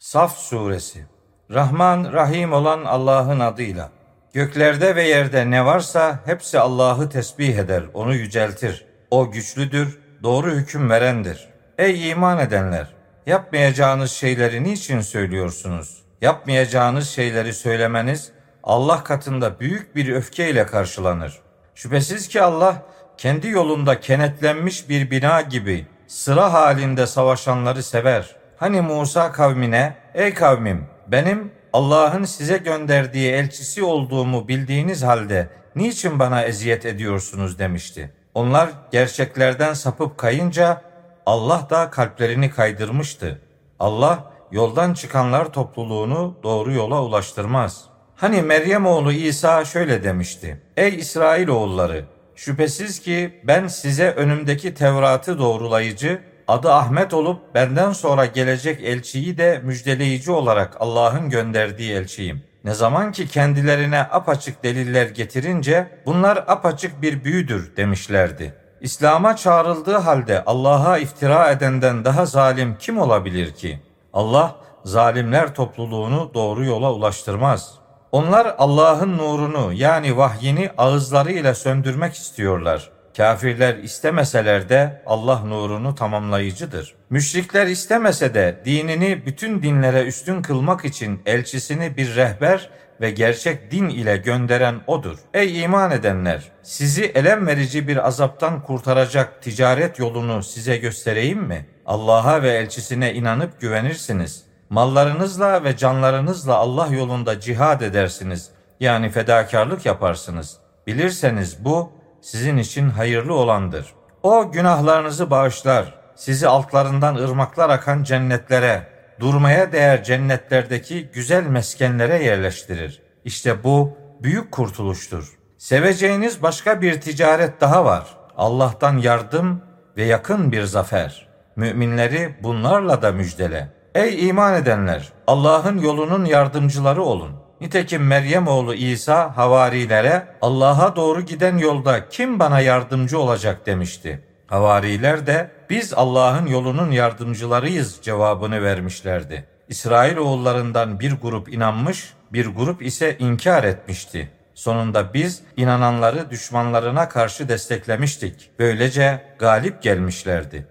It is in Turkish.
Saf Suresi Rahman Rahim olan Allah'ın adıyla. Göklerde ve yerde ne varsa hepsi Allah'ı tesbih eder, onu yüceltir. O güçlüdür, doğru hüküm verendir. Ey iman edenler! Yapmayacağınız şeyleri niçin söylüyorsunuz? Yapmayacağınız şeyleri söylemeniz Allah katında büyük bir öfkeyle karşılanır. Şüphesiz ki Allah kendi yolunda kenetlenmiş bir bina gibi sıra halinde savaşanları sever. Hani Musa kavmine, ey kavmim benim Allah'ın size gönderdiği elçisi olduğumu bildiğiniz halde niçin bana eziyet ediyorsunuz demişti. Onlar gerçeklerden sapıp kayınca Allah da kalplerini kaydırmıştı. Allah yoldan çıkanlar topluluğunu doğru yola ulaştırmaz. Hani Meryem oğlu İsa şöyle demişti. Ey İsrail oğulları şüphesiz ki ben size önümdeki Tevrat'ı doğrulayıcı adı Ahmet olup benden sonra gelecek elçiyi de müjdeleyici olarak Allah'ın gönderdiği elçiyim. Ne zaman ki kendilerine apaçık deliller getirince bunlar apaçık bir büyüdür demişlerdi. İslam'a çağrıldığı halde Allah'a iftira edenden daha zalim kim olabilir ki? Allah zalimler topluluğunu doğru yola ulaştırmaz. Onlar Allah'ın nurunu yani vahyini ağızlarıyla söndürmek istiyorlar. Kafirler istemeseler de Allah nurunu tamamlayıcıdır. Müşrikler istemese de dinini bütün dinlere üstün kılmak için elçisini bir rehber ve gerçek din ile gönderen odur. Ey iman edenler! Sizi elem verici bir azaptan kurtaracak ticaret yolunu size göstereyim mi? Allah'a ve elçisine inanıp güvenirsiniz. Mallarınızla ve canlarınızla Allah yolunda cihad edersiniz. Yani fedakarlık yaparsınız. Bilirseniz bu sizin için hayırlı olandır. O günahlarınızı bağışlar. Sizi altlarından ırmaklar akan cennetlere, durmaya değer cennetlerdeki güzel meskenlere yerleştirir. İşte bu büyük kurtuluştur. Seveceğiniz başka bir ticaret daha var. Allah'tan yardım ve yakın bir zafer. Müminleri bunlarla da müjdele. Ey iman edenler! Allah'ın yolunun yardımcıları olun. Nitekim Meryem oğlu İsa havarilere Allah'a doğru giden yolda kim bana yardımcı olacak demişti. Havariler de biz Allah'ın yolunun yardımcılarıyız cevabını vermişlerdi. İsrail oğullarından bir grup inanmış, bir grup ise inkar etmişti. Sonunda biz inananları düşmanlarına karşı desteklemiştik. Böylece galip gelmişlerdi.